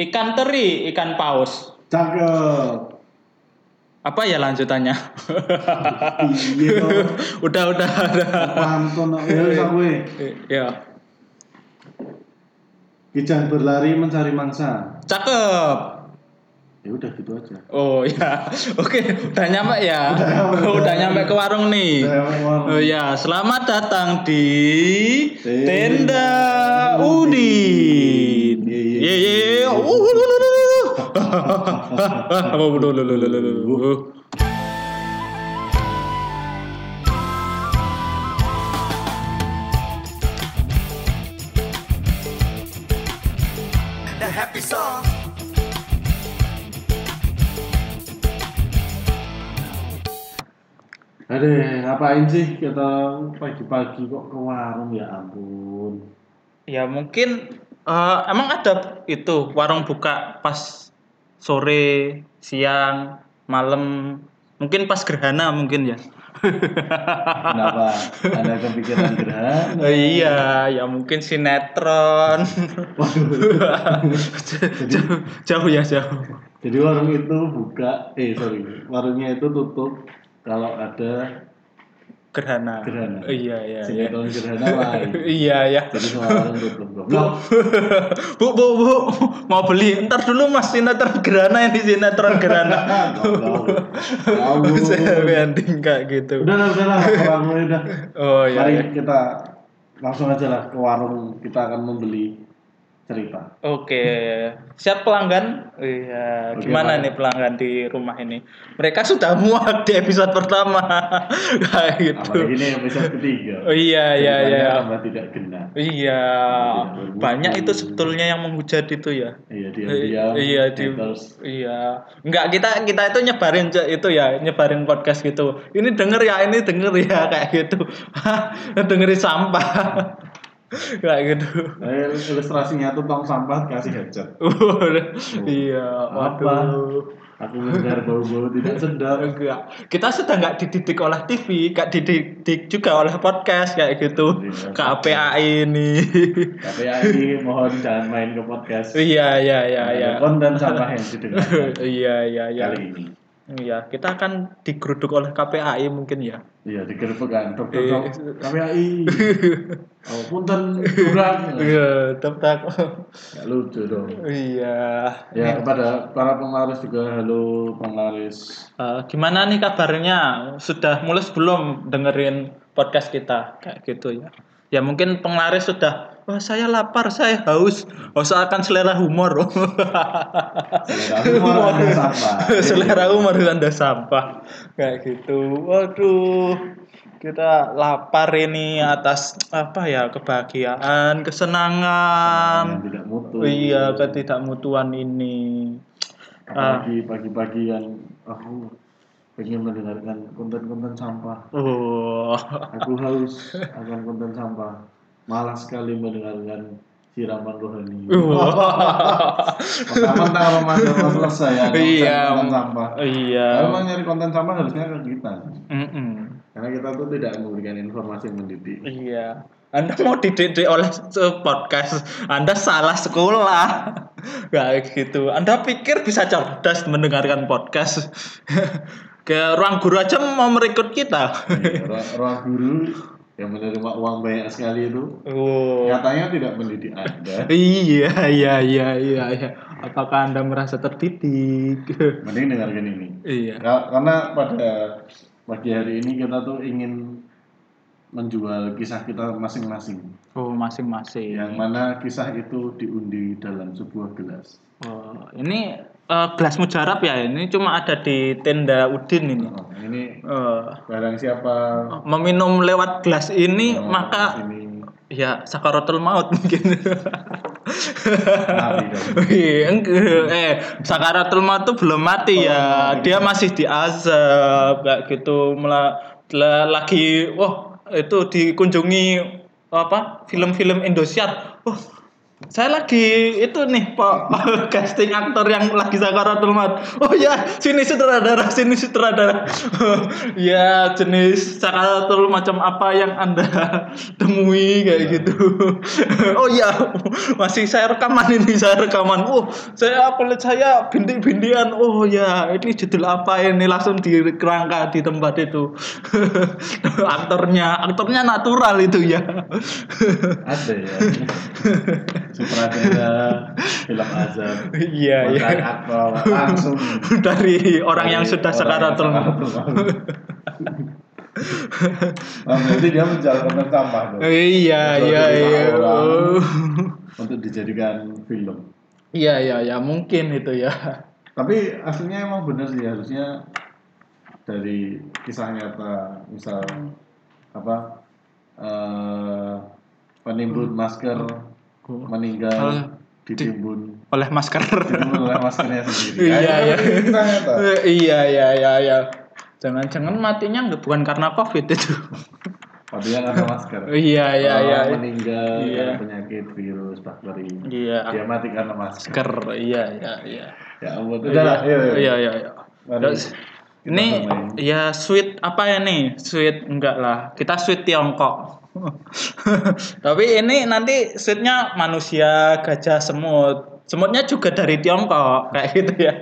Ikan teri, ikan paus. Cakep. Apa ya lanjutannya? Iya toh. udah, udah, udah. Pantun ya wis aku we. Ya. Kijang berlari mencari mangsa. Cakep. Ya udah gitu aja. Oh ya, oke, udah nyampe ya, Udah nyampe, udah, udah. nyampe ke warung nih. Udah warung. Oh ya, selamat datang di Tenda Tenda Udin. Ye, ye, Ye ye. ye. Uh, lu, lu, lu, lu, lu. Oh, lu, lu, lu, lu, lu, lu, lu. the happy song. Aduh, ngapain sih kita pagi-pagi kok ke warung ya ampun. Ya mungkin eh, emang ada itu warung buka pas sore, siang, malam, mungkin pas gerhana mungkin ya. Kenapa? Ada kepikiran gerhana? Oh, iya, ya mungkin sinetron. jauh, jauh ya jauh. Jadi warung itu buka, eh sorry, warungnya itu tutup kalau ada Gerhana. Gerhana. Iya iya. iya. sinetron gerhana lain. iya ya. Jadi semua warung tutup. Goblok. bu bu bu mau beli ntar dulu mas sinetron gerhana ini sinetron gerhana. Goblok. Ngawur. Saya banding kayak gitu. Udah lah, udah lah, warung udah. Oh iya. Mari iya. kita langsung aja lah ke warung kita akan membeli cerita. Oke, siap pelanggan? Iya, gimana nih pelanggan di rumah ini? Mereka sudah muak di episode pertama, kayak gitu. Apalagi ini episode ketiga. Oh iya iya iya. tambah tidak genap. Iya, banyak itu sebetulnya yang menghujat itu ya. Iya dia diam. iya di iya enggak kita kita itu nyebarin itu ya nyebarin podcast gitu ini denger ya ini denger ya kayak gitu dengerin sampah kayak gitu Eh, ilustrasinya tuh tong sampah kasih headset. iya Apa? waduh Aku mendengar bau-bau tidak sedap. enggak kita sudah nggak dididik oleh TV nggak dididik juga oleh podcast kayak gitu Iya. KPAI ini KPI mohon jangan main ke podcast. iya iya iya iya Konten sampah yang didengarkan iya iya iya kali ini. Iya, kita akan digeruduk oleh KPAI mungkin ya. Iya digerebekkan dokter Iya. dok KPI. Oh punten kurang. Iya, tetap. Gak lucu dong. Iya. Ya kepada para penglaris juga halo penglaris. Eh, gimana nih kabarnya? Sudah mulai belum dengerin podcast kita kayak gitu ya? Ya mungkin penglaris sudah. Wah saya lapar, saya haus. Oh akan selera humor. Selera humor Anda sampah. selera humor anda sampah kayak gitu. Waduh. Kita lapar ini atas apa ya kebahagiaan, kesenangan. Tidak mutu. Oh iya, ketidakmutuan ini. Ah. Apalagi pagi-pagi yang aku pengen mendengarkan konten-konten sampah. Oh. Aku haus akan konten sampah. Malas sekali mendengarkan siraman rohani. Mentang-mentang Ramadan selesai ya. Iya. Konten sampah. Iya. Kalau mau nyari konten sampah harusnya ke kita. Mm-mm. Karena kita tuh tidak memberikan informasi yang mendidik. Iya. Anda mau dididik oleh podcast, Anda salah sekolah. Kayak gitu. Anda pikir bisa cerdas mendengarkan podcast. Ke ruang guru aja mau merekrut kita. Iya, ruang guru yang menerima uang banyak sekali itu Oh. nyatanya tidak mendidik Anda. Iya, iya, iya, iya, iya. Apakah Anda merasa terdidik? Mending dengarkan ini. iya. Ka- Karena pada pagi hari ini kita tuh ingin menjual kisah kita masing-masing. Oh, masing-masing. Yang mana kisah itu diundi dalam sebuah gelas. Oh, ini eh, gelas mujarab ya. Ini cuma ada di tenda Udin ini. Oh, ini Eh, barang siapa meminum lewat gelas ini yang maka ini ya sakaratul maut mungkin. eh sakaratul maut tuh belum mati ya. Dia masih diazab kayak gitu. Mela- la- lagi wah itu dikunjungi apa film-film Indosiar. Wah, Saya lagi itu nih Pak casting aktor yang lagi sakaratul maut. Oh ya, sini sutradara, sini sutradara. ya jenis sakaratul macam apa yang Anda temui kayak gitu. oh ya, masih saya rekaman ini, saya rekaman. Oh, saya kulit saya bintik-bintian. Oh ya, ini judul apa ini langsung dikerangka di tempat itu. aktornya, aktornya natural itu ya. Ada ya. Sutradara film azab. Iya, iya. Aktor langsung dari orang yang dari sudah yang sakaratul maut. Nah, berarti dia menjalankan sampah dong. Iya, iya, iya. Untuk dijadikan film. Iya, iya, ya mungkin itu ya. Tapi aslinya emang bener sih harusnya dari kisah nyata misal apa eh penimbun masker meninggal Al- ditimbun Oleh masker. ditimbun oleh maskernya sendiri. Iya, iya. Eh, iya, iya, iya, iya. Jangan-jangan matinya nggak bukan karena covid itu. Padahal ada masker. Iya, iya, iya. meninggal Iya. karena penyakit virus bakteri. Iya. Dia mati karena masker. Iya, iya, iya. Ya Allah. Udah lah, iya, iya, iya, iya. Terus, Ini ya sweet apa ya nih? Sweet enggak lah. Kita sweet Tiongkok. Tapi ini nanti sweetnya manusia, gajah, semut. Semutnya juga dari Tiongkok kayak gitu ya.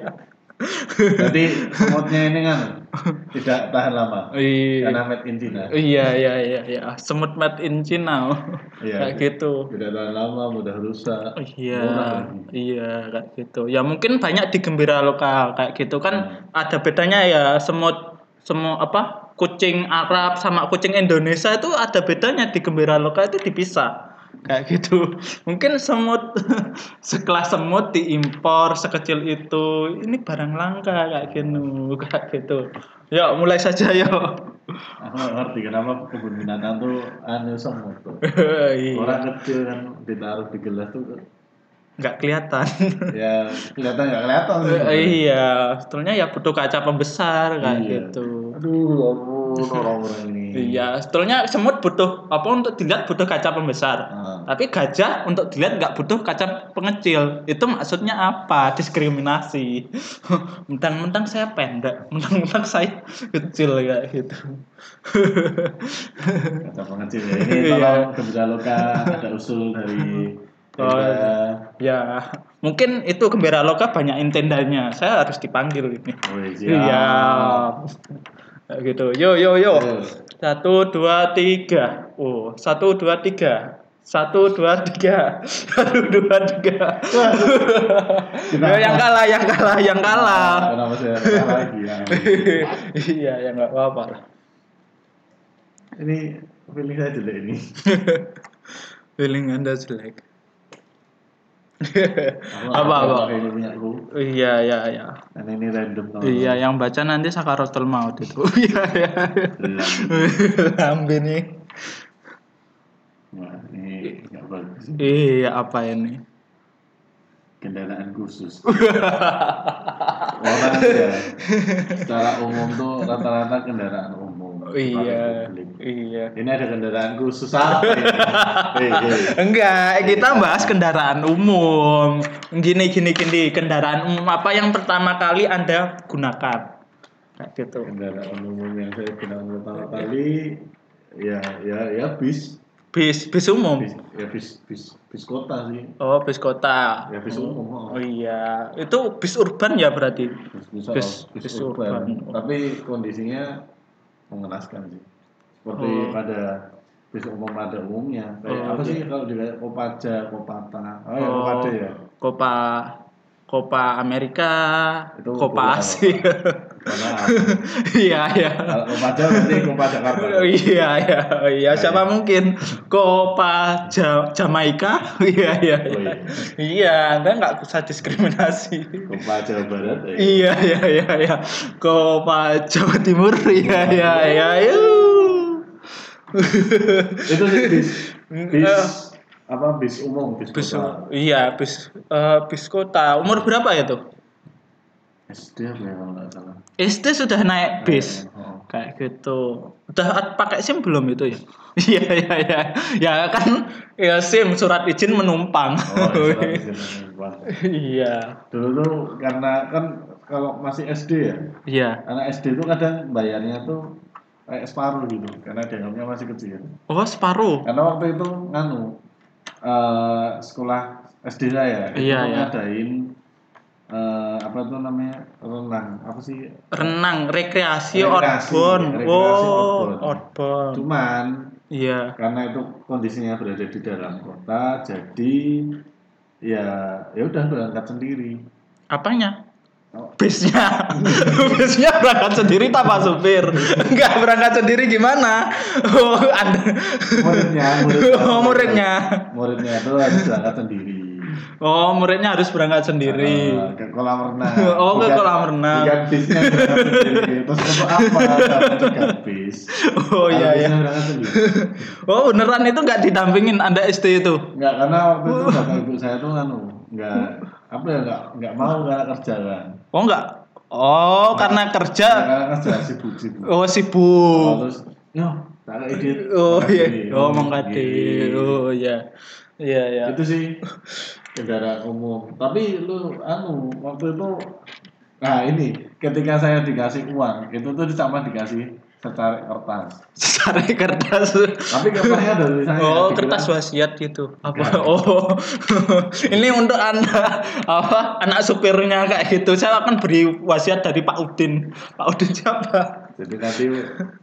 Jadi semutnya ini kan tidak tahan lama. Iya. Karena made in China. Iya iya iya iya. Semut made in China. Iya. kayak gitu. Tidak tahan lama, mudah rusak. Iya, Murah iya kayak gitu. Ya mungkin banyak di gembira lokal kayak gitu kan Hmm. ada bedanya ya semut semut apa kucing Arab sama kucing Indonesia itu ada bedanya di gembira lokal itu dipisah kayak gitu. Mungkin semut sekelas semut diimpor sekecil itu ini barang langka kayak gitu kayak gitu. Ya mulai saja yuk. Aku nggak ngerti kenapa kebun binatang tuh anu semut tuh. Iya. Orang kecil kan ditaruh di gelas tuh nggak kelihatan. ya kelihatan nggak kelihatan sih. Eh, iya, sebetulnya ya butuh kaca pembesar kayak Iya. gitu. Aduh, ampun orang-orang ini. Iya, sebetulnya semut butuh apa untuk dilihat butuh kaca pembesar. Ah. Tapi gajah untuk dilihat nggak butuh kaca pengecil. Itu maksudnya apa? Diskriminasi. Mentang-mentang saya pendek, mentang-mentang saya kecil kayak gitu. Kata pengecil ya. Ini Iya. tolong loka ada usul dari Oh, Tenda. ya, mungkin itu gembira loka banyak tendanya. Saya harus dipanggil ini. Oh, Iya. Kayak gitu. Yo yo yo. Yo. Satu dua tiga. Oh, satu dua tiga. Satu dua tiga. Satu dua tiga. Ya, yang kalah, yang kalah, yang kalah. Kenapa saya kalah lagi ya? iya, ya nggak apa-apa. Ini pilih saya jelek ini. Feeling anda jelek. Apa apa? pakai Ini punya aku. Iya, iya, iya. Karena ini random teman. Iya, yang baca nanti sakaratul maut itu. Iya, iya. Lambe nih. Wah, ini nggak bagus. Iya, apa ini? Kendaraan khusus. Orang ya, secara umum tuh rata-rata kendaraan umum. Iya, Publik. iya. Ini ada kendaraan khusus apa. Enggak, kita bahas kendaraan umum. Gini gini gini, kendaraan umum apa yang pertama kali Anda gunakan? Kayak gitu. Kendaraan umum yang saya gunakan pertama kali ya ya ya bis. Bis, bis umum. bis ya bis bis bis kota sih. Oh, bis kota. Ya bis umum. Oh iya, itu bis urban ya berarti. Bis, bis, Bis- bis, bis urban. urban. Tapi kondisinya mengenaskan sih. Seperti Oh. pada bis umum pada umumnya. Kayak Oh, apa iya. sih kalau di Kopaja, Kopata. Oh, ya, Oh, Kopaja ya. Copa Copa Amerika, Itu bola. Asia. Karena Iya, iya. Kopaja berarti Kopaja Jakarta. Oh, iya iya iya siapa mungkin Copa ja Jamaika iya iya Oh, iya. iya anda nggak bisa diskriminasi Kopaja Barat. ya. iya iya iya iya Copa Jawa Timur iya iya iya. Itu sih bis bis Eh. apa bis umum bis, bis kota. iya bis eh, bis kota umur berapa ya tuh SD apa ya kalau nggak salah. SD sudah naik bis Oh. kayak gitu. Udah pakai SIM belum itu ya? Iya iya iya. Ya kan ya SIM surat izin menumpang. Oh, surat izin menumpang. Iya. Dulu tuh karena kan kalau masih SD ya, Iya. anak SD tuh kadang bayarnya tuh kayak separuh gitu, karena dianggapnya masih kecil. Oh, separuh. Karena waktu itu nganu eh sekolah SD saya itu Iya, iya. ngadain eh, apa tuh namanya renang apa sih Renang, rekreasi, Rekreasi, outbound. rekreasi oh, outbound. cuman Iya. karena itu kondisinya berada di dalam kota jadi ya ya udah berangkat sendiri Apanya? Oh. Bisnya, bisnya berangkat sendiri tanpa supir. Enggak berangkat sendiri gimana? Oh, anda. muridnya muridnya Oh, muridnya. muridnya itu harus berangkat sendiri Oh, muridnya harus berangkat sendiri. Eh, ke kolam renang Oh, ke kolam renang. bukan bisnya berangkat sendiri terus untuk apa cegat bis Oh iya ya. sendiri Oh beneran itu nggak didampingin anda SD itu? Enggak, karena waktu itu bapak ibu saya tuh anu, enggak apa ya enggak enggak mau karena kerja kan. Oh nggak? Oh karena kerja. Enggak, karena kerja sibuk sibuk. Oh Oh, sibuk. terus yo, tak ide. Oh iya. Oh mengkade. gitu. Oh iya. Iya iya. Itu sih kendaraan umum. Tapi lu anu waktu itu nah ini ketika saya dikasih uang itu tuh sama dikasih secara kertas. Cari kertas. Tapi kertasnya dari saya. Oh, kertas wasiat gitu. Apa? Bukan. Oh. Ini untuk Anda apa? Anak supirnya kayak gitu. Saya akan beri wasiat dari Pak Udin. Pak Udin siapa? Jadi nanti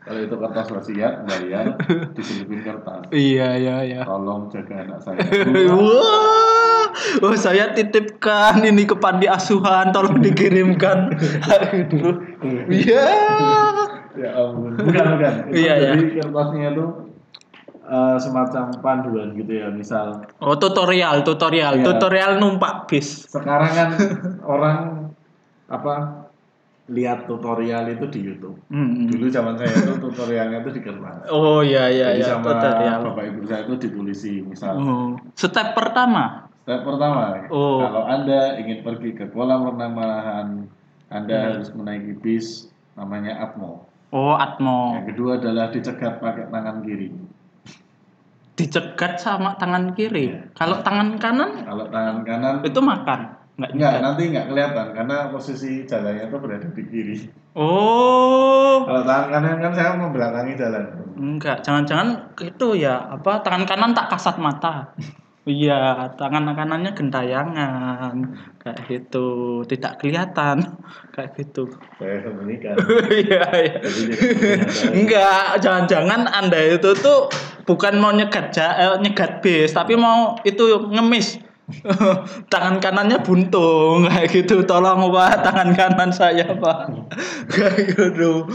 kalau itu kertas wasiat bayar diselipin kertas. Iya, iya, iya. Tolong jaga anak saya. Wah, oh saya titipkan ini ke panti asuhan, tolong dikirimkan. Aduh, iya. ya ampun. Bukan bukan. Itu Iya, iya. jadi kertasnya itu eh, semacam panduan gitu ya. Misal Oh tutorial, tutorial, Iya. tutorial numpak bis. sekarang kan orang apa lihat tutorial itu di YouTube. Hmm. Dulu zaman saya itu tutorialnya itu di kertas. Oh iya iya Jadi iya sama tutorial. bapak ibu saya itu ditulisi misal. Oh. Step pertama. Step pertama, Oh. kalau anda ingin pergi ke kolam renang malahan, anda Hmm. harus menaiki bis namanya Atmo. Oh Atmo. Yang kedua adalah dicegat pakai tangan kiri. Dicegat sama tangan kiri. Iya. Kalau tangan kanan Kalau tangan kanan itu makan. Nggak enggak nyegat. nanti enggak kelihatan karena posisi jalannya itu berada di kiri. Oh. Kalau tangan kanan kan saya membelakangi jalan. Enggak, jangan-jangan itu ya apa tangan kanan tak kasat mata. Iya, tangan kanannya gentayangan kayak gitu, tidak kelihatan kayak gitu. Saya sembunyikan. Iya, iya. Enggak, jangan-jangan Anda itu tuh bukan mau nyegat ja- eh, nyegat bis, tapi mau itu ngemis. tangan kanannya buntung kayak gitu. Tolong Pak, tangan kanan saya Pak. Kayak gitu.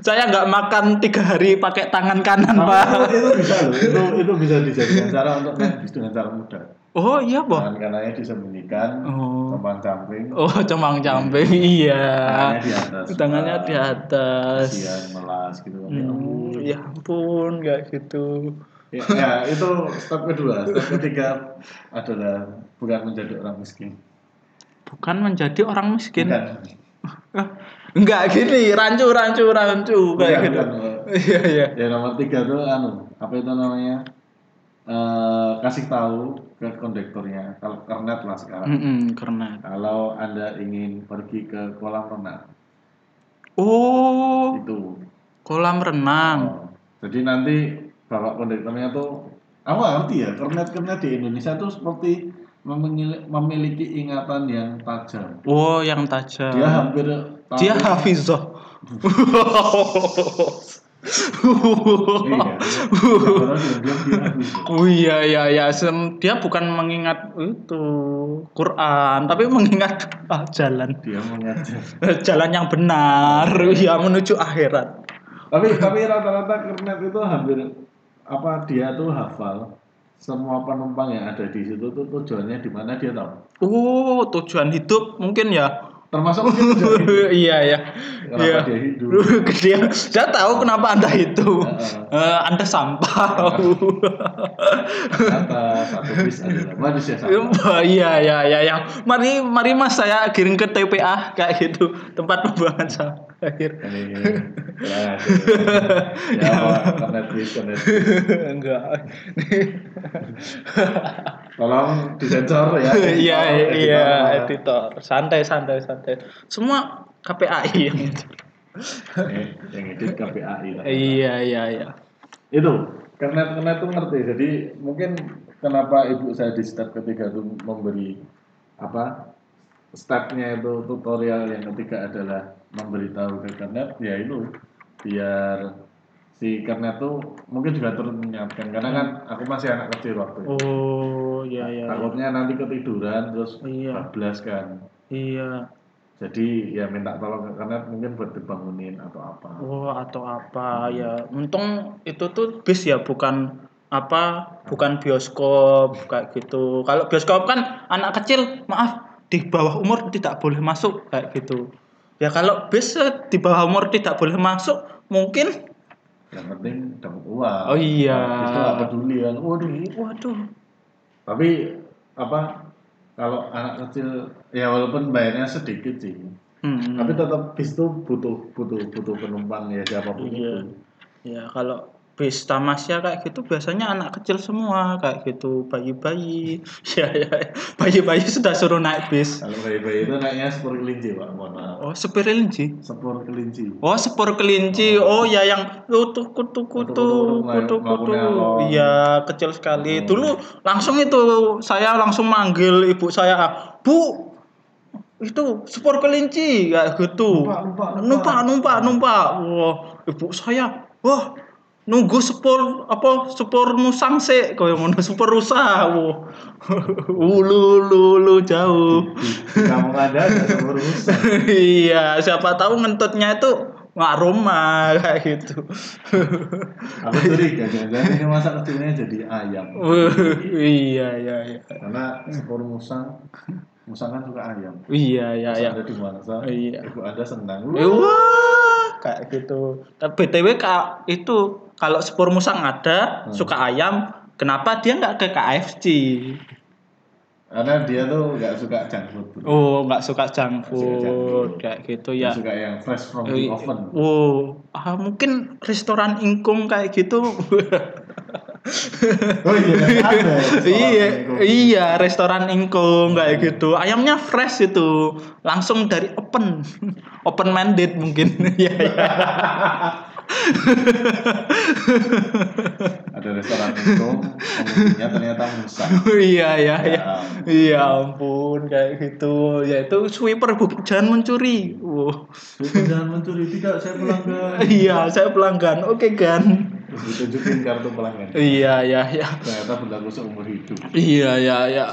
saya nggak makan tiga hari pakai tangan kanan Pak. itu, itu bisa loh. Itu itu bisa dijadikan cara untuk bis dengan cara mudah. Oh iya Pak. Tangan kanannya disembunyikan, Oh. teman samping, Oh cemang camping iya. tangannya di atas. Tangannya di atas. Kasihan melas gitu. Ya Hmm, ampun. ya ampun kayak gitu. Ya, ya, itu step kedua. Step ketiga adalah bukan menjadi orang miskin. Bukan menjadi orang miskin. Bukan. Enggak gini, rancu rancu rancu kayak Bukan, gitu. Iya iya. Ya nomor tiga tuh anu apa itu namanya eh kasih tahu ke kondektornya kalau kernet lah sekarang. Mm-mm, karena Kalau anda ingin pergi ke kolam renang oh itu. kolam renang. Oh, Jadi nanti bapak kondektornya tuh, aku nggak ngerti ya kernet kernet di Indonesia tuh seperti memiliki, ingatan yang tajam. Oh yang tajam. Dia hampir. Dia hafizah. Iya. Oh iya iya iya dia bukan mengingat itu Quran tapi mengingat ah, jalan Dia mengajar. jalan yang benar ya menuju akhirat. tapi tapi rata-rata kernet itu hampir apa dia tuh hafal semua penumpang yang ada di situ tuh tujuannya di mana dia tahu Oh tujuan hidup mungkin ya. termasuk mungkin tujuan hidup. iya ya. kenapa Iya. dia hidup dia saya tahu kenapa anda itu. Eh, anda sampah kata satu bis adalah manusia sama iya iya iya ya mari mari mas saya kirim ke TPA kayak gitu tempat pembuangan sampah Akhir. Ini ya, ya, karena bis. Enggak. Tolong disensor ya. Iya, iya, editor. Santai, santai, santai. Semua KPAI yang itu. Eh, yang edit KPAI. lah. Iya, iya, iya. Itu karena karena itu ngerti. Jadi mungkin kenapa ibu saya di step ketiga itu memberi apa stepnya itu tutorial yang ketiga adalah memberitahu ke kernet ya itu biar si kernet tuh mungkin juga turut menyiapkan karena kan aku masih anak kecil waktu itu Oh, iya, iya. iya. takutnya nanti ketiduran terus Iya. bablas kan Iya. jadi ya minta tolong ke kernet mungkin buat dibangunin atau apa Oh, atau apa ya. Untung itu tuh bis ya, bukan apa, bukan bioskop kayak gitu. Kalau bioskop kan anak kecil, maaf, di bawah umur tidak boleh masuk kayak gitu. Ya kalau bis eh, di bawah umur tidak boleh masuk, mungkin yang penting dapat uang Oh iya. itu nggak peduli kan waduh waduh. tapi apa kalau anak kecil ya walaupun bayarnya sedikit sih Hmm. tapi tetap bis tuh butuh butuh butuh penumpang ya siapa pun Iya. itu Ya kalau bis tamasya kayak gitu biasanya anak kecil semua kayak gitu. Bayi-bayi. Ya ya. Bayi-bayi sudah suruh naik bis. Kalau bayi-bayi itu naiknya sepur kelinci pak. Mohon maaf. Oh sepir kelinci? Sepur kelinci. Oh sepur kelinci. Oh. Ya yang kutu kutu kutu kutu kutu alon. iya kecil sekali. Oh. dulu langsung itu saya langsung manggil ibu saya bu itu sepur kelinci. Kayak gitu. Numpak, numpak, numpak. numpak numpak numpak. Wah ibu saya wah nunggu sepur apa sepur musang sih kaya ngono sepur rusa wah ulu ulu ulu jauh. Anda ada sepur rusa. Iya siapa tahu ngentutnya itu nggak rumah kayak gitu. Aku curiga jangan-jangan ini masa kecilnya jadi ayam. Iya iya iya. Karena sepur musang musang kan suka ayam. Iya iya iya. Ada di mangsa Iya. ibu anda senang Eh, Wah, kayak gitu. Tapi BTW kak itu kalau sepur musang ada Hmm. suka ayam, kenapa dia nggak ke KFC? karena dia tuh nggak suka junk food bro. Oh, nggak suka junk suka junk food kayak gitu ya. suka yang fresh from the oven Oh, ah, mungkin restoran ingkung kayak gitu. oh iya ada ya, restoran iya, Ingkung. iya restoran ingkung kayak gitu. Ayamnya fresh itu, langsung dari open, open minded mungkin. Iya, iya. ada restoran pengunjungnya ternyata musang iya iya iya. Ya. iya ampun kayak gitu. Ya itu sweeper bu. Jangan mencuri. Wow. Jangan mencuri tidak saya pelanggan. Iya saya pelanggan. Oke kan terus ditunjukin kartu pelanggan. Iya iya iya. Ternyata berlaku seumur hidup. Iya iya iya.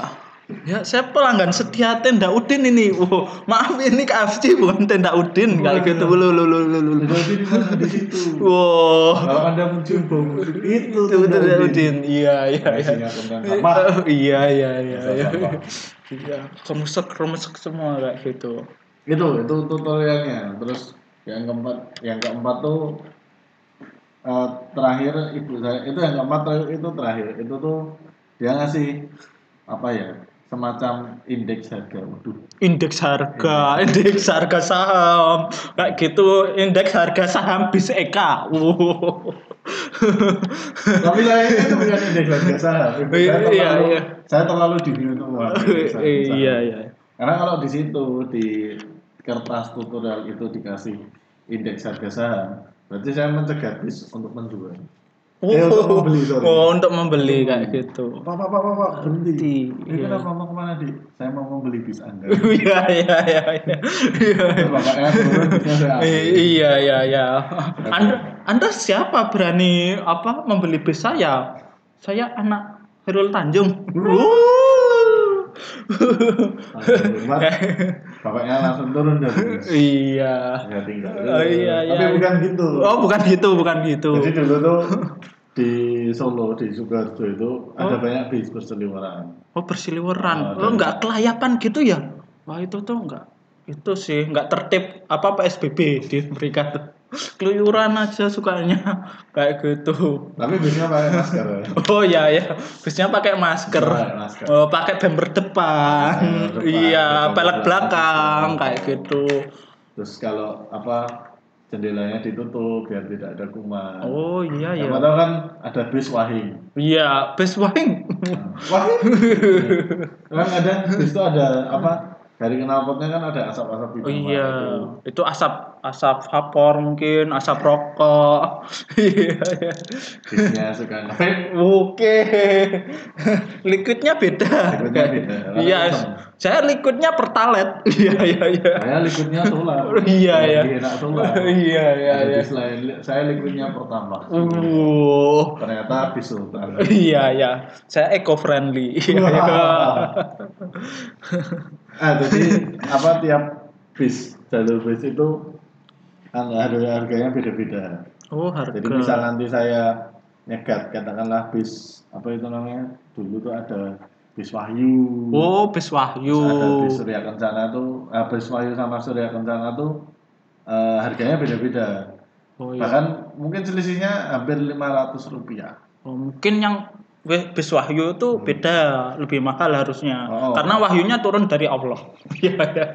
Ya saya pelanggan setia tenda udin ini. Wow maaf ini KFC bukan tenda udin. Kayak gitu. Lu lu lu lu lu. Di situ. Wow kalau anda musik itu tenda udin. Iya iya iya. tentang sampah. Iya iya iya iya. Sampah. iya kemusek kemusek semua kayak gitu. Itu itu tutorialnya. Terus yang keempat yang keempat tuh eh, terakhir ibu saya itu yang keempat itu terakhir itu tuh dia ngasih apa ya semacam indeks harga waduh indeks harga, indeks harga saham, kayak gitu, indeks harga saham bis Eka. Wow. tapi saya itu bukan indeks harga saham Ibu saya Iya, terlalu iya. saya terlalu dini untuk iya iya. karena kalau di situ di kertas tutorial itu dikasih indeks harga saham berarti saya mencegah bis untuk menjual Eh, untuk membeli, sorry. oh, untuk membeli kayak gitu. Pak, pak, pak, pak, pak, berhenti. Berhenti, Ini iya. kenapa mau ke mana, Dik? Saya mau membeli bis Anda. Iya iya iya iya. Iya. Iya iya iya. Anda Anda siapa berani apa membeli bis saya? Saya anak Herul Tanjung. Bapaknya langsung turun dari iya. Ya tinggal. Oh, iya, iya. Tapi bukan gitu. Oh bukan gitu, bukan gitu. Jadi dulu tuh di Solo, di Sukoharjo itu ada Oh. banyak bis berseliweran. Oh bersiliweran. Oh, Oh dan- nggak kelayapan gitu ya? Wah itu tuh nggak itu sih nggak tertib apa PSBB di mereka tuh. Keluyuran aja sukanya kayak gitu. Tapi bisnya pakai masker. ya. Oh iya ya, bisnya pakai masker. Pakai masker. Oh, pakai bumper depan. Iya, pelek belakang kayak gitu. Terus kalau apa jendelanya ditutup biar tidak ada kuman. Oh iya ya. Siapa tahu kan ada bis wahing. Iya, best wine. Wahing. kan ada bis itu ada apa? Dari knalpotnya kan ada asap-asap Oh hitam. iya, Itu itu asap asap vapor mungkin, asap rokok. Iya, iya. bisnya suka. Oke. Liquidnya beda. Liquidnya beda. Iya, saya liquidnya pertalite. Iya, iya, iya. Saya liquidnya solar. Iya, iya. Lebih enak solar. Iya, iya, iya. bis lain, saya liquidnya pertama. Uh. Ternyata bis sultan. Iya, iya. Saya eco friendly. Iya, iya. ah jadi apa tiap bis jalur bis itu harga harganya beda-beda. Oh, harga. Jadi misal nanti saya nyegat katakanlah bis apa itu namanya dulu tuh ada bis Wahyu. Oh, bis Wahyu. Ada bis Surya Kencana tuh, ah, bis Wahyu sama Surya Kencana tuh eh, harganya beda-beda. Oh, iya. Bahkan mungkin selisihnya hampir 500 rupiah. Oh, mungkin yang bis Wahyu itu beda, lebih mahal harusnya. Oh. Karena wahyunya turun dari Allah. Iya, iya.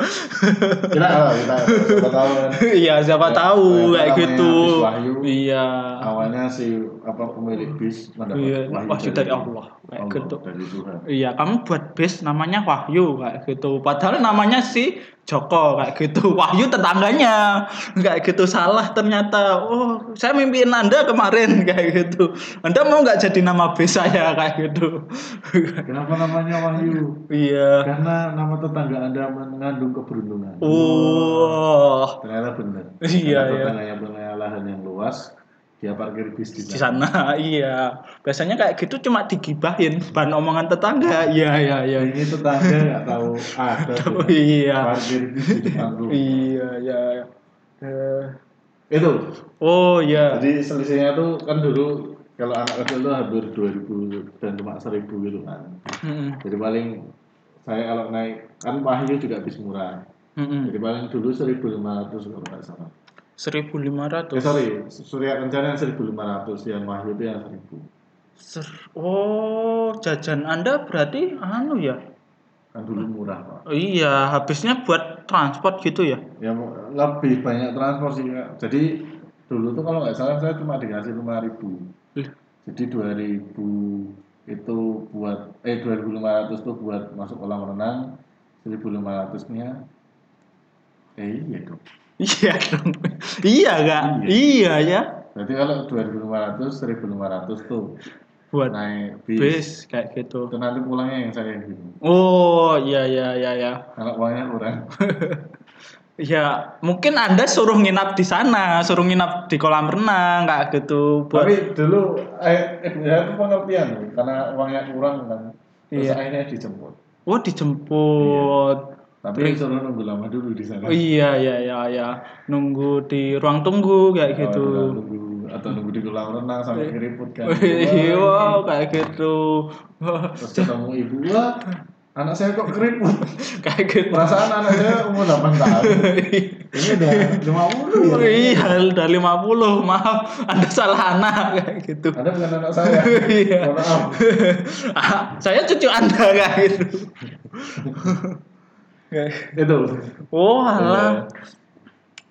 Kita kita siapa tahu kan. Iya, siapa Ya, tahu kayak gitu. Wahyu. Iya. Awalnya si apa pemilik bis mendapat Iya, wahyu dari Allah. Kayak Allah, gitu. dari Tuhan. Iya, kamu buat bis namanya Wahyu kayak gitu. Padahal namanya si Joko kayak gitu. Wahyu tetangganya kayak gitu salah ternyata. Oh, saya mimpiin Anda kemarin kayak gitu. Anda mau nggak jadi nama bis saya kayak gitu. Kenapa namanya Wahyu? iya. Karena nama tetangga Anda mengandung keberuntungan. Oh, Ternyata benar. Iya, Karena iya. Tetangganya punya lahan yang luas, dia parkir bis di di sana. sana iya. Biasanya kayak gitu cuma digibahin bahan omongan tetangga. Iya, iya, iya. Ini tetangga nggak tahu ada Oh, iya. parkir bis di. Iya, iya. Eh, Itu. Oh, iya. Jadi selisihnya tuh kan dulu kalau anak kecil tuh hampir 2000 dan cuma 1000 gitu kan. Mm-mm. Jadi paling saya kalau naik kan Wahyu juga bis murah. Mm-mm. Jadi paling dulu 1500 kalau nggak salah. 1500. Eh sorry, Surya Kencana yang 1500, yang Wahyu itu yang 1000. Ser- oh, jajan Anda berarti anu ya? Kan dulu murah pak. Oh, iya, habisnya buat transport gitu ya? Ya lebih banyak transport sih Kak. Jadi dulu tuh kalau nggak salah saya cuma dikasih 5000. Ih, Jadi 2000 itu buat eh 2500 tuh buat masuk kolam renang, 1500 nya eh iya dong. Iya dong. iya kak. Iya. Iya ya. Berarti kalau 2500 1500 tuh Buat naik bis. bis kayak gitu. Itu nanti pulangnya yang saya gitu. Oh iya iya iya ya. Kalau uangnya kurang. Ya mungkin Anda suruh nginap di sana, suruh nginap di kolam renang kayak gitu. Buat Tapi dulu eh, ya itu pengertian loh, karena uangnya kurang kan. Terus Iya. akhirnya dijemput. oh dijemput. Tapi suruh nunggu lama dulu di sana. Oh iya iya iya iya. Nunggu di ruang tunggu kayak Oh, gitu. nunggu atau nunggu di kolam renang sampai keriput kan. Iya Wah, kayak gitu. Terus ketemu ibu, wah anak saya kok keriput. kayak gitu. Perasaan anak saya umur 8 tahun. Ini udah 50 ya. iya, udah 50. Maaf, Anda salah anak kayak gitu. Anda bukan anak saya. Iya. Maaf. Ah, saya cucu Anda kayak gitu. Itu. oh, alah.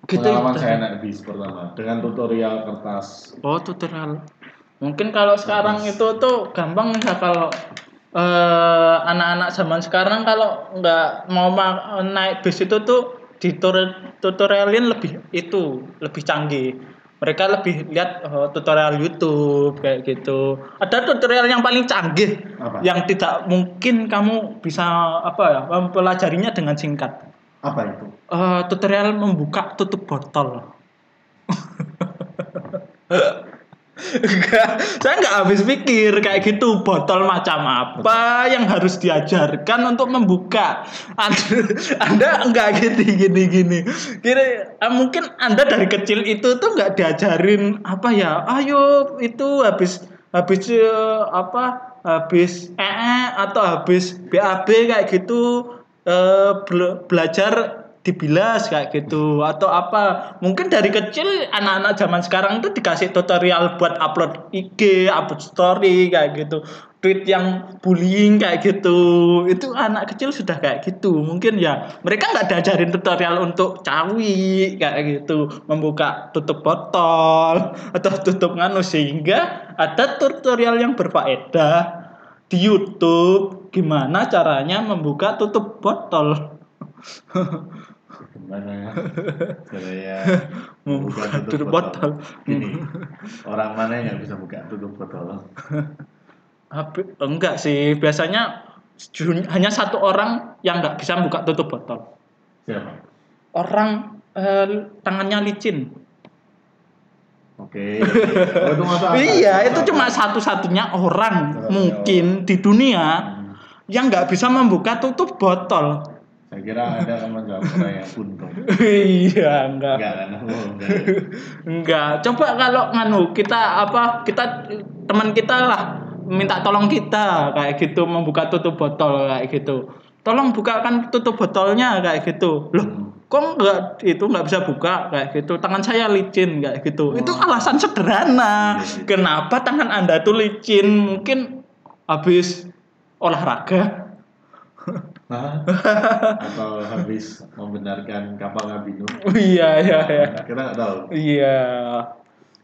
Gitu. Pengalaman saya naik bis pertama dengan tutorial kertas. Oh, tutorial. Mungkin kalau sekarang itu tuh gampang ya kalau eh, anak-anak zaman sekarang kalau nggak mau ma- naik bis itu tuh di tur- tutorialin lebih itu lebih canggih. Mereka lebih lihat eh, tutorial YouTube kayak gitu. Ada tutorial yang paling canggih Apa? yang tidak mungkin kamu bisa apa ya mempelajarinya dengan singkat. Apa itu? Eh, tutorial membuka tutup botol. Enggak, saya nggak habis pikir kayak gitu botol macam apa yang harus diajarkan untuk membuka. Anda, anda enggak gini gini gini. Kira eh, mungkin anda dari kecil itu tuh nggak diajarin apa ya? Ayo itu habis habis eh, apa? Habis EE atau habis BAB kayak gitu eh, bela- belajar dibilas kayak gitu atau apa. Mungkin dari kecil anak-anak zaman sekarang tuh dikasih tutorial buat upload IG upload story kayak gitu. Tweet yang bullying kayak gitu. Itu anak kecil sudah kayak gitu. Mungkin ya mereka nggak diajarin tutorial untuk cawi kayak gitu. Membuka tutup botol atau tutup nganu sehingga ada tutorial yang berfaedah di YouTube. Gimana caranya membuka tutup botol Gimana ya? Saya membuka buka tutup botol Gini, orang mana yang nggak bisa buka tutup botol? Apa- enggak sih biasanya hanya satu orang yang nggak bisa buka tutup botol Siapa? orang eh, tangannya licin Oke. Oh, masuk akal. iya itu cuma satu-satunya orang mungkin di dunia Hmm. yang nggak bisa membuka tutup botol Saya kira ada teman jawab yang buntung. iya enggak Enggak kan? Oh, enggak. enggak coba kalau nganu kita apa kita teman kita lah minta tolong kita kayak gitu membuka tutup botol kayak gitu tolong bukakan tutup botolnya kayak gitu loh Hmm. kok nggak itu nggak bisa buka kayak gitu tangan saya licin kayak gitu itu alasan sederhana Iya, iya. kenapa tangan anda tuh licin mungkin habis olahraga Hah? Atau habis membenarkan kapal Ngabinu? oh, iya iya iya Kita nggak tahu. iya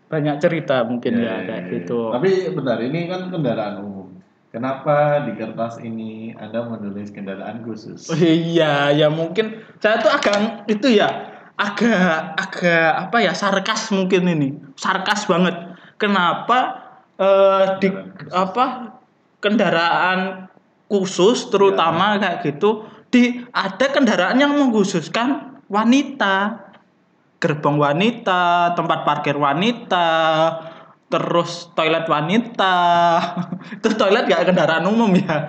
banyak cerita mungkin Ya, ya, ya, kayak ya. gitu Tapi bentar, ini kan kendaraan umum. Kenapa di kertas ini Anda menulis kendaraan khusus? Oh, iya ya mungkin saya tuh agak itu ya agak agak apa ya sarkas mungkin ini sarkas banget kenapa eh, di khusus. apa kendaraan khusus terutama kayak gitu di ada kendaraan yang mengkhususkan wanita. Gerbong wanita tempat parkir wanita terus toilet wanita. Itu toilet gak kendaraan umum ya.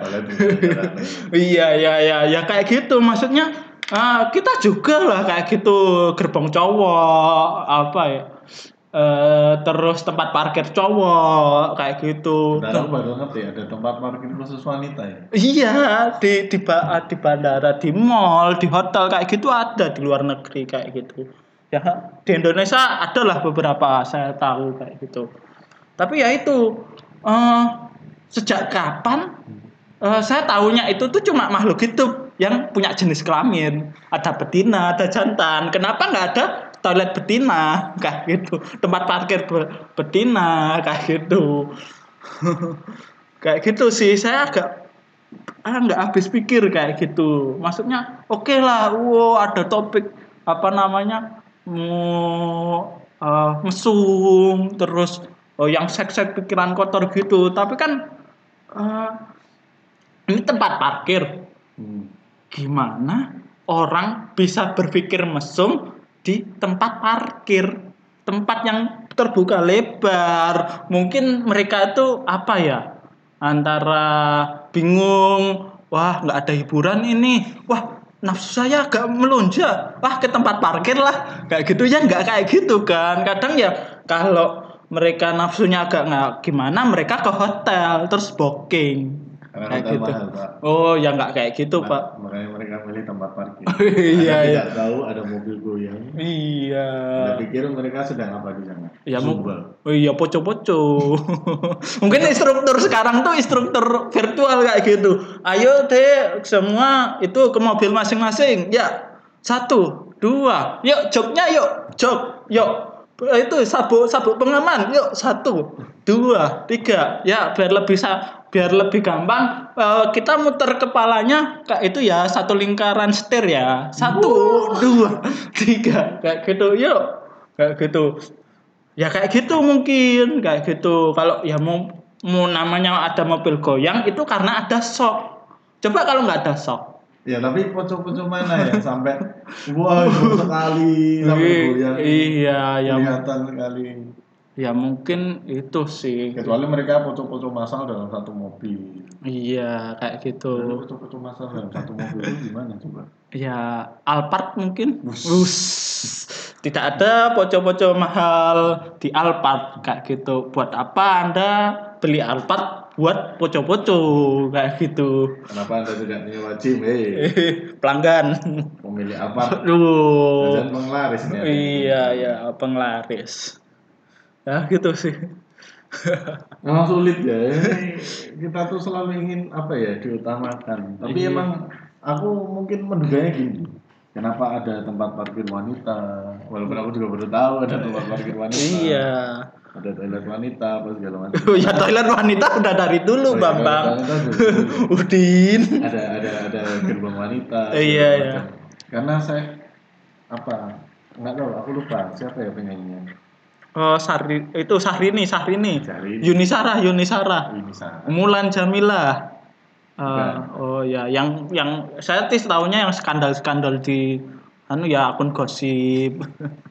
Iya iya iya ya kayak gitu. Maksudnya ah, kita juga lah kayak gitu gerbong cowok apa ya eh terus tempat parkir cowok kayak gitu. Kendaraan baru ngerti ada tempat parkir khusus wanita ya. Iya di di ba- di bandara, di mall, di hotel kayak gitu ada di luar negeri kayak gitu. Ya di Indonesia ada lah beberapa saya tahu kayak gitu. Tapi ya itu eh sejak kapan eh, saya tahunya itu tuh cuma makhluk hidup yang punya jenis kelamin. Ada betina, ada jantan. Kenapa nggak ada toilet betina kayak gitu? Tempat parkir be- betina kayak gitu. kayak gitu sih saya agak ah nggak habis pikir kayak gitu maksudnya oke lah wow ada topik apa namanya mau eh, mesum terus oh, yang seks-seks pikiran kotor gitu tapi kan eh, ini tempat parkir Hmm. gimana orang bisa berpikir mesum di tempat parkir tempat yang terbuka lebar. Mungkin mereka itu apa ya? Antara bingung wah nggak ada hiburan ini. Wah nafsu saya agak melonjak. Wah ke tempat parkir lah. Kayak gitu ya nggak kayak gitu kan. Kadang ya kalau mereka nafsunya agak nggak gimana mereka ke hotel terus booking Karena kayak gitu mahal, Pak. oh ya nggak kayak gitu Mak- pak Makanya mereka milih tempat parkir. iya Anda iya tidak tahu ada mobil goyang. iya Anda pikir mereka sedang apa di sana? Ya mau Zumba. Oh iya poco-poco. Mungkin instruktur sekarang tuh instruktur virtual kayak gitu. Ayo deh semua itu ke mobil masing-masing. Ya satu, dua, yuk joknya yuk, jok, yuk. Itu sabuk sabuk pengaman, yuk satu, dua, tiga. Ya biar lebih sa biar lebih gampang. Eh, kita muter kepalanya kayak itu ya satu lingkaran setir ya. Satu dua tiga. Kayak gitu yuk. Kayak gitu. Ya kayak gitu mungkin kayak gitu. Kalau ya mau mau namanya ada mobil goyang itu karena ada shock. Coba kalau nggak ada shock Ya tapi pocong-pocong mana yang sampai wah itu sekali sampai goyang. iya ya Kelihatan sekali. ya mungkin itu sih Kecuali mereka pocong-pocong masal dalam satu mobil. iya kayak gitu pocong-pocong masal dalam satu mobil itu gimana coba? ya Alphard mungkin Wus. tidak ada pocong-pocong mahal di Alphard kayak gitu buat apa anda beli Alphard buat poco-poco kayak gitu. Kenapa anda tidak menyewa gym? Hei, Pelanggan. pemilik apa? Aduh. Dan penglaris nih. Iya, ya, penglaris. Ya gitu sih. Memang sulit ya. Ini Kita tuh selalu ingin apa ya diutamakan. Tapi Iya. emang aku mungkin menduganya gini. Kenapa ada tempat parkir wanita? Walaupun aku juga baru tahu ada tempat parkir wanita. Iya. Ada toilet wanita apa segala macam. ya toilet wanita udah dari dulu, Oh, iya, Bambang. toilet. Udin. ada ada ada gerbang wanita. Iya, segala iya. macam. Karena saya apa? Nggak tahu. Aku lupa siapa ya penyanyinya. Oh, Sari itu Sahrini, Sahrini. Sahrini. Yunisara, Yunisara. Ini sana. Mulan Jamila. Eh, Bukan. oh ya, yang yang saya tis tahunya yang skandal-skandal di anu ya akun gosip.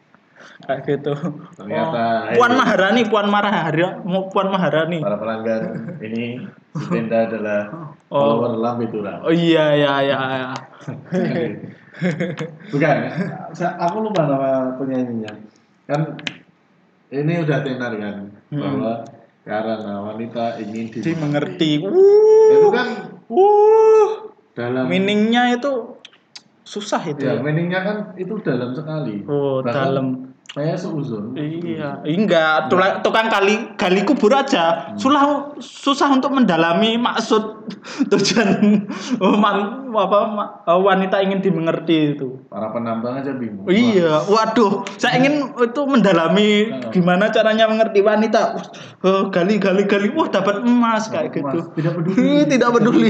Kayak gitu. Ternyata, Oh, Puan Maharani, Puan Maharani, Puan Maharani. Para pelanggan ini Tenda adalah Oh. follower Lambe Tura. Oh iya ya ya ya. Bukan, aku lupa nama penyanyinya. Kan ini udah tenar kan Hmm. bahwa karena wanita ingin di Dimengerti. itu Wuh. kan Wuh. dalam Meaningnya itu susah itu. ya ya. meaningnya kan itu dalam sekali. Oh, Bahkan dalam. Saya seuzon. Iya, enggak, tula- tukang kali gali kubur aja. Sulah susah untuk mendalami maksud tujuan oh, man- apa oh, wanita ingin dimengerti itu. Para penambang aja bingung. Iya, waduh, saya ingin itu mendalami Nah. gimana caranya mengerti wanita. Oh, gali gali gali, wah dapat emas kayak gitu. Tidak peduli. Tidak peduli.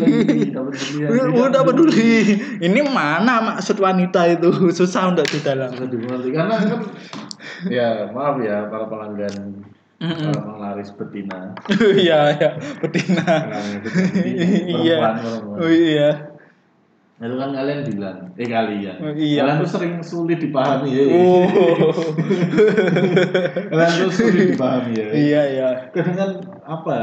Tidak peduli. Tidak Udah peduli. Ini mana maksud wanita itu? Susah untuk didalami. Karena kan ya maaf ya para pelanggan Mm-mm. para penglaris betina Iya, iya, betina. Betina, Iya. Oh iya. itu kan kalian bilang eh kalian Oh, iya. kalian tuh sering sulit dipahami ya Oh. kalian tuh sulit dipahami ya iya, iya. kadang kan apa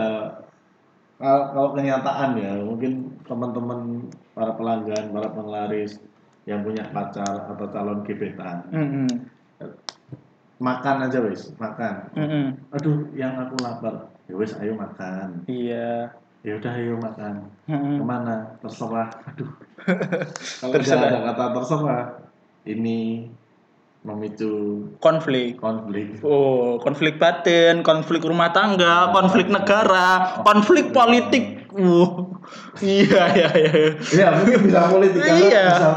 kalau kenyataan ya mungkin teman-teman para pelanggan para penglaris yang punya pacar atau calon gebetan Mm-mm. Makan aja wes makan Mm-mm. aduh yang aku lapar ya wes ayo makan Iya. ya udah ayo makan Mm-mm. ke mana terserah aduh kalau Terserah. ada kata terserah ini memicu Konflik. konflik Oh, konflik batin, konflik rumah tangga, konflik negara, konflik politik. Uh. Iya, iya, iya. ya mungkin bisa politik Iya. bisa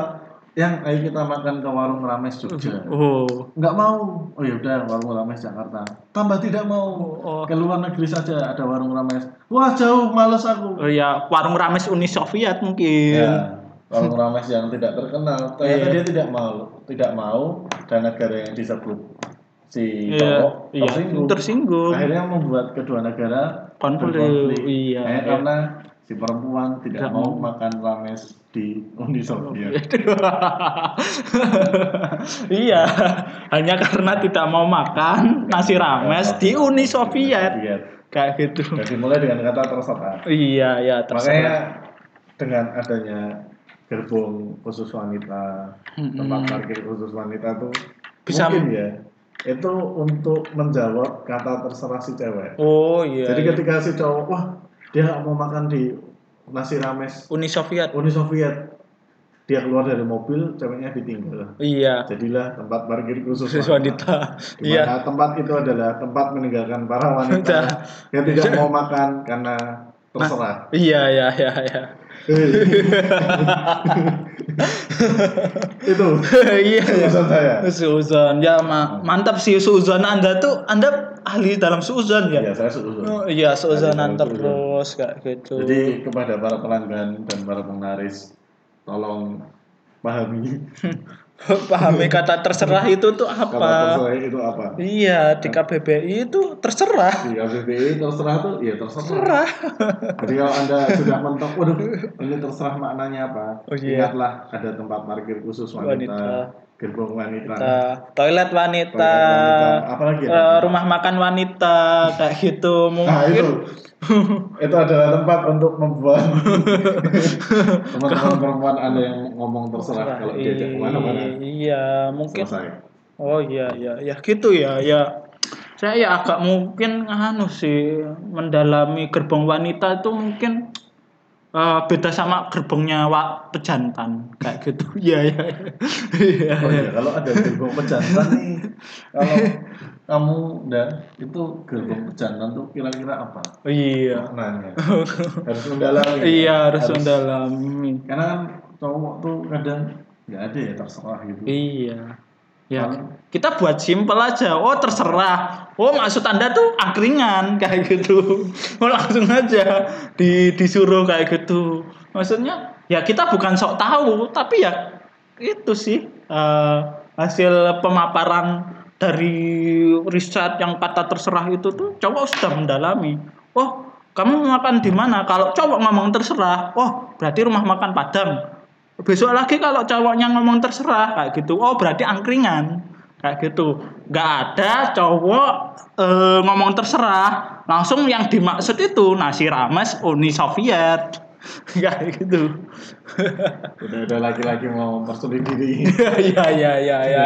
yang ayo kita makan ke warung Rames Jogja Oh. nggak mau oh ya udah warung Rames Jakarta tambah tidak mau Oh. ke luar negeri saja ada warung Rames wah jauh males aku Oh ya, warung Rames Uni Soviet mungkin. Ya, warung Rames yang tidak terkenal ternyata Iya. dia tidak mau, tidak mau dan negara yang disebut si Iya, cowok iya, tersinggung. tersinggung. Akhirnya membuat kedua negara Konflik, iya, iya. karena si perempuan tidak Tidak mau mau. makan rames di Uni Soviet. iya, hanya karena tidak mau makan nasi rames di Uni Soviet. Kayak gitu. Jadi mulai dengan kata terserah. Iya, ya Makanya terserah. dengan adanya gerbong khusus wanita, tempat parkir khusus wanita tuh Bisa- mungkin ya itu untuk menjawab kata terserah si cewek. Oh iya. Jadi iya. ketika si cowok wah dia mau makan di nasi rames Uni Soviet. Uni Soviet, dia keluar dari mobil, ceweknya ditinggal. Iya. Jadilah tempat parkir khusus Khusus wanita. Di Iya. tempat itu adalah tempat meninggalkan para wanita Wanita. yang tidak mau makan karena terserah. Iya, iya, iya, iya. itu Iya, urusan saya. Suuzon. Ya, ma- mantap sih suuzon Anda tuh. Anda ahli dalam suuzon ya? Iya, saya setuju. Oh, iya, dalam terus kayak gitu. Jadi kepada para pelanggan dan para penglaris, tolong pahami pahami kata terserah itu tuh kata apa? terserah itu apa. Iya, di KBBI itu terserah. Di KBBI terserah tuh, ya terserah. Terserah. Jadi kalau anda sudah mentok, waduh, ini terserah maknanya apa? Oh, iya. Ingatlah ada tempat parkir khusus wanita, Wanita. gerbong wanita, Nah, toilet wanita, toilet wanita, apalagi ya? rumah makan wanita kayak gitu Nah mungkin. itu, itu adalah tempat untuk membuat teman-teman perempuan anda yang ngomong terserah kalau diajak ke mana-mana. Iya, mungkin. Selesai. Oh iya iya ya gitu ya ya saya ya agak mungkin anu sih mendalami gerbong wanita itu mungkin eh, beda sama gerbongnya wa, pejantan kayak gitu. Iya iya. Iya. Oh iya, kalau ada gerbong pejantan nih, kalau kamu dan itu gerbong pejantan tuh kira-kira apa? Iya. Maknanya harus mendalami. Iya harus mendalami. Karena kan cowok tuh kadang nggak ada ya terserah gitu. Iya. Ya, Paling- kita buat simpel aja. Oh, terserah. Oh, maksud Anda tuh angkringan kayak gitu. Oh, langsung aja di disuruh kayak gitu. Maksudnya ya kita bukan sok tahu, tapi ya itu sih eh, hasil pemaparan dari riset yang kata terserah itu tuh cowok sudah mendalami. Oh, kamu makan di mana? Kalau cowok ngomong terserah, oh berarti rumah makan Padang. Besok lagi kalau cowoknya ngomong terserah kayak gitu. Oh berarti angkringan. Kayak gitu. Nggak ada cowok eh, ngomong terserah. Langsung yang dimaksud itu nasi rames Uni Soviet kayak gitu Udah ada laki-laki mau persulit diri. iya iya iya iya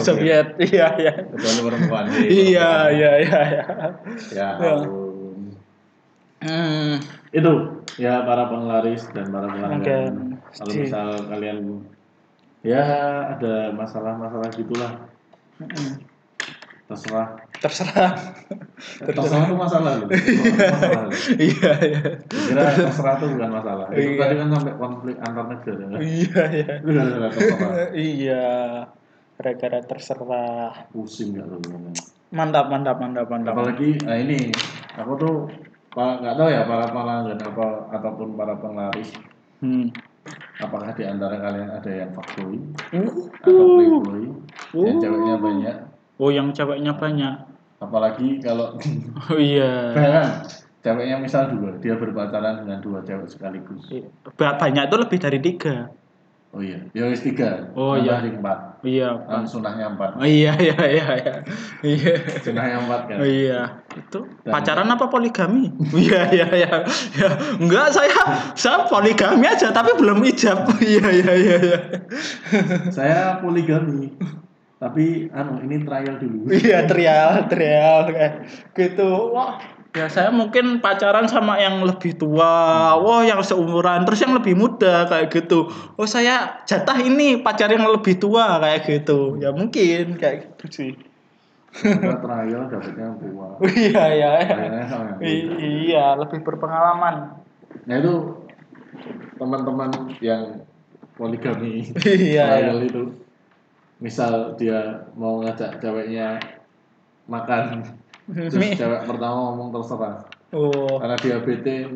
Soviet. Iya iya Kecuali perempuan. iya iya iya iya Ya hmm, Itu ya para penglaris dan para pelanggan. Oke. Kalau misal kalian ya ada masalah-masalah gitulah terserah. Terserah. Terserah itu masalah loh. Iya iya. Kira terserah itu bukan masalah. Itu Iya. tadi kan sampai konflik antar negara. Iya iya. Iya. Gara-gara terserah. Pusing gak ngomong. mantap mantap mantap mantap. Apalagi nah ini aku tuh nggak tahu ya para pelanggan apa ataupun para penglaris. Hmm. apakah di antara kalian ada yang fuckboy Uh. atau playboy? Yang Uh. ceweknya banyak oh yang ceweknya banyak. Apalagi kalau oh iya. Bayangkan ceweknya misal dua dia berpacaran dengan dua cewek sekaligus. Ba- banyak itu lebih dari tiga. Oh iya. Ya wis tiga. Oh, iya. empat iya kan sunahnya empat. Oh, iya iya iya iya. Iya. Sunahnya empat kan? Oh iya, itu Dan- pacaran apa poligami? iya iya iya. Ya, enggak saya saya poligami aja tapi belum ijab. Iya iya iya iya. saya poligami tapi anu ini trial dulu Iya trial trial kayak gitu. Wah, ya saya mungkin pacaran sama yang lebih tua, wah yang seumuran, terus yang lebih muda kayak gitu. Oh saya jatah ini pacar yang lebih tua kayak gitu. Ya mungkin kayak gitu sih. Kita trial dapetnya yang tua iya iya. iya. Iya lebih berpengalaman. nah itu teman-teman yang poligami Iya, trial itu misal dia mau ngajak ceweknya makan terus cewek pertama ngomong terserah Oh. karena dia bete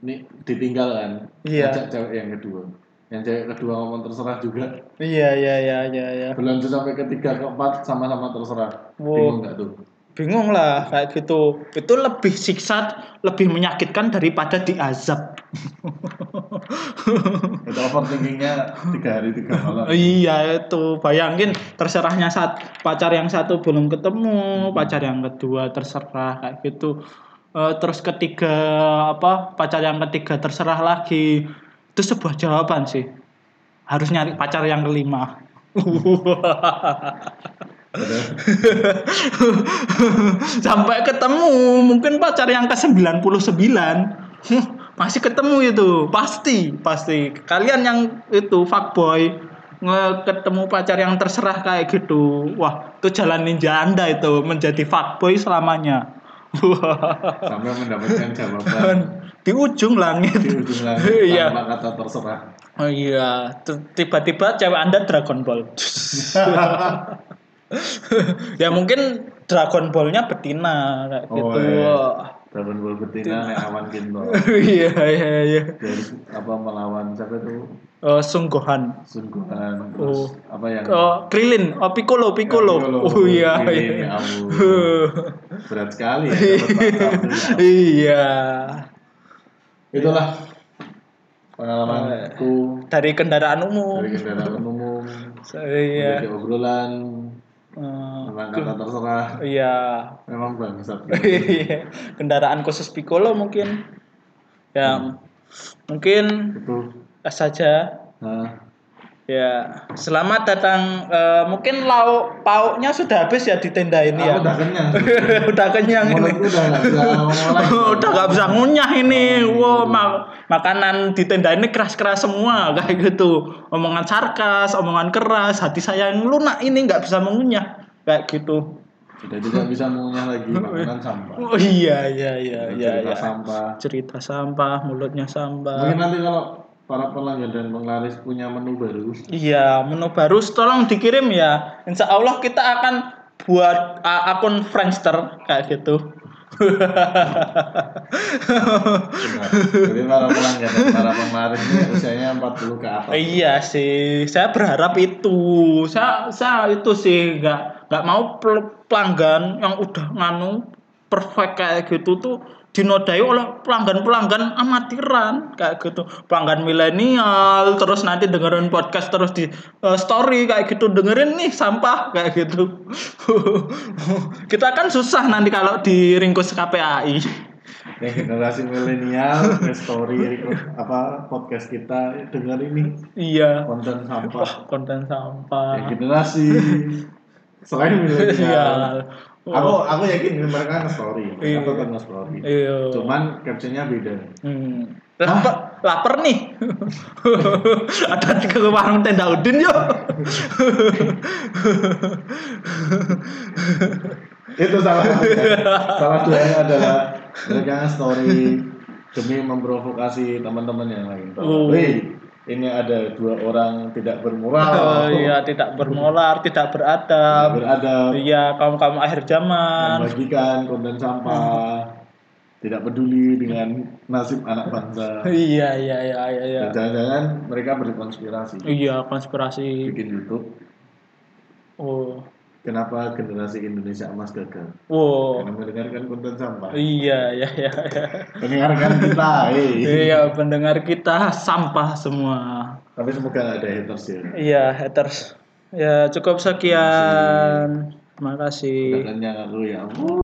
nih ditinggal kan Iya. ngajak cewek yang kedua yang cewek kedua ngomong terserah juga Iya iya iya iya iya. berlanjut sampai ketiga keempat sama-sama terserah Wow. bingung nggak tuh Bingung lah kayak gitu. Itu lebih siksa, lebih menyakitkan daripada diazab. itu overthinkingnya tiga hari tiga malam iya itu bayangin terserahnya saat pacar yang satu belum ketemu, pacar yang kedua terserah kayak gitu. Eh, terus ketiga apa pacar yang ketiga terserah lagi. Itu sebuah jawaban sih. Harus nyari pacar yang kelima. Sampai ketemu mungkin pacar yang ke-99. Masih ketemu itu. Pasti pasti. Kalian yang itu fuckboy ketemu pacar yang terserah kayak gitu. Wah itu jalan ninja anda itu menjadi fuckboy selamanya. Sampai mendapatkan jawaban. Di ujung langit. Di ujung langit Iya. kata terserah. Oh iya tiba-tiba cewek anda Dragon Ball ya mungkin Dragon Ballnya betina kayak Oh, gitu. iya. Dragon Ball betina nek awan kinto iya iya iya. Dari apa melawan siapa itu? Oh, sungguhan Sun Gohan terus Oh. apa yang oh Krillin. Oh Piccolo Piccolo, Piccolo. oh iya iya. ampun. berat sekali ya ya. iya. Itulah pengalamanku. Dari kendaraan umum. Dari kendaraan umum. Iya dari obrolan Kata terserah. iya. Memang bangsat. Iya. kendaraan khusus Piccolo mungkin. Ya mungkin itu saja. Nah Ya, selamat datang. eh, mungkin lauk pauknya sudah habis ya di tenda ini ya. Udah kenyang. udah kenyang ini. Udah nggak bisa ngunyah ini. Wow, ma- makanan di tenda ini keras-keras semua kayak gitu. Omongan sarkas, omongan keras, hati saya yang lunak ini nggak bisa mengunyah kayak gitu. Sudah tidak bisa mengunyah lagi makanan sampah. Oh iya iya iya iya. Cerita iya. sampah. Cerita sampah, mulutnya sampah. Mungkin nanti kalau para pelanggan dan penglaris punya menu baru, Iya, menu baru tolong dikirim ya. Insya Allah kita akan buat uh, akun Friendster kayak gitu. jadi para pelanggan dan para penglaris ini usianya 40 ke atas. iya sih, saya berharap itu. Saya saya itu sih nggak nggak mau pel- pelanggan yang udah nganu perfect kayak gitu tuh dinodai oleh pelanggan-pelanggan amatiran kayak gitu. Pelanggan milenial terus nanti dengerin podcast terus di eh, story kayak gitu. Dengerin nih sampah kayak gitu. Kita kan susah nanti kalau diringkus KPAI Yang generasi milenial, story apa podcast kita dengar ini. Iya. Konten sampah. wah konten sampah. Yang generasi selain milenial. Iya Aku aku yakin mereka nge-story, Iya. mereka tetap nge-story. iya Cuman captionnya beda. Hmm. Lapar nih. Ada ke warung tenda Udin yuk. itu salah satunya. salah duanya adalah mereka story demi memprovokasi teman-teman yang lain. Oh. Wih, ini ada dua orang tidak bermoral, Oh, iya, tidak bermolar, tidak beradab. beradab, Iya, kaum-kaum akhir zaman. membagikan konten sampah, tidak peduli dengan nasib anak bangsa. Iya, iya, iya, iya, iya. Jangan-jangan mereka berkonspirasi Iya, konspirasi. bikin YouTube. Oh. Kenapa generasi Indonesia emas gagal? Wow. Karena mendengarkan konten sampah. Iya, iya, iya. iya. Kita, hei. Iya, pendengar kita sampah semua. Tapi semoga ada haters ya. Iya, haters. Ya, cukup sekian. Terima kasih. Udah aku ya. ampun.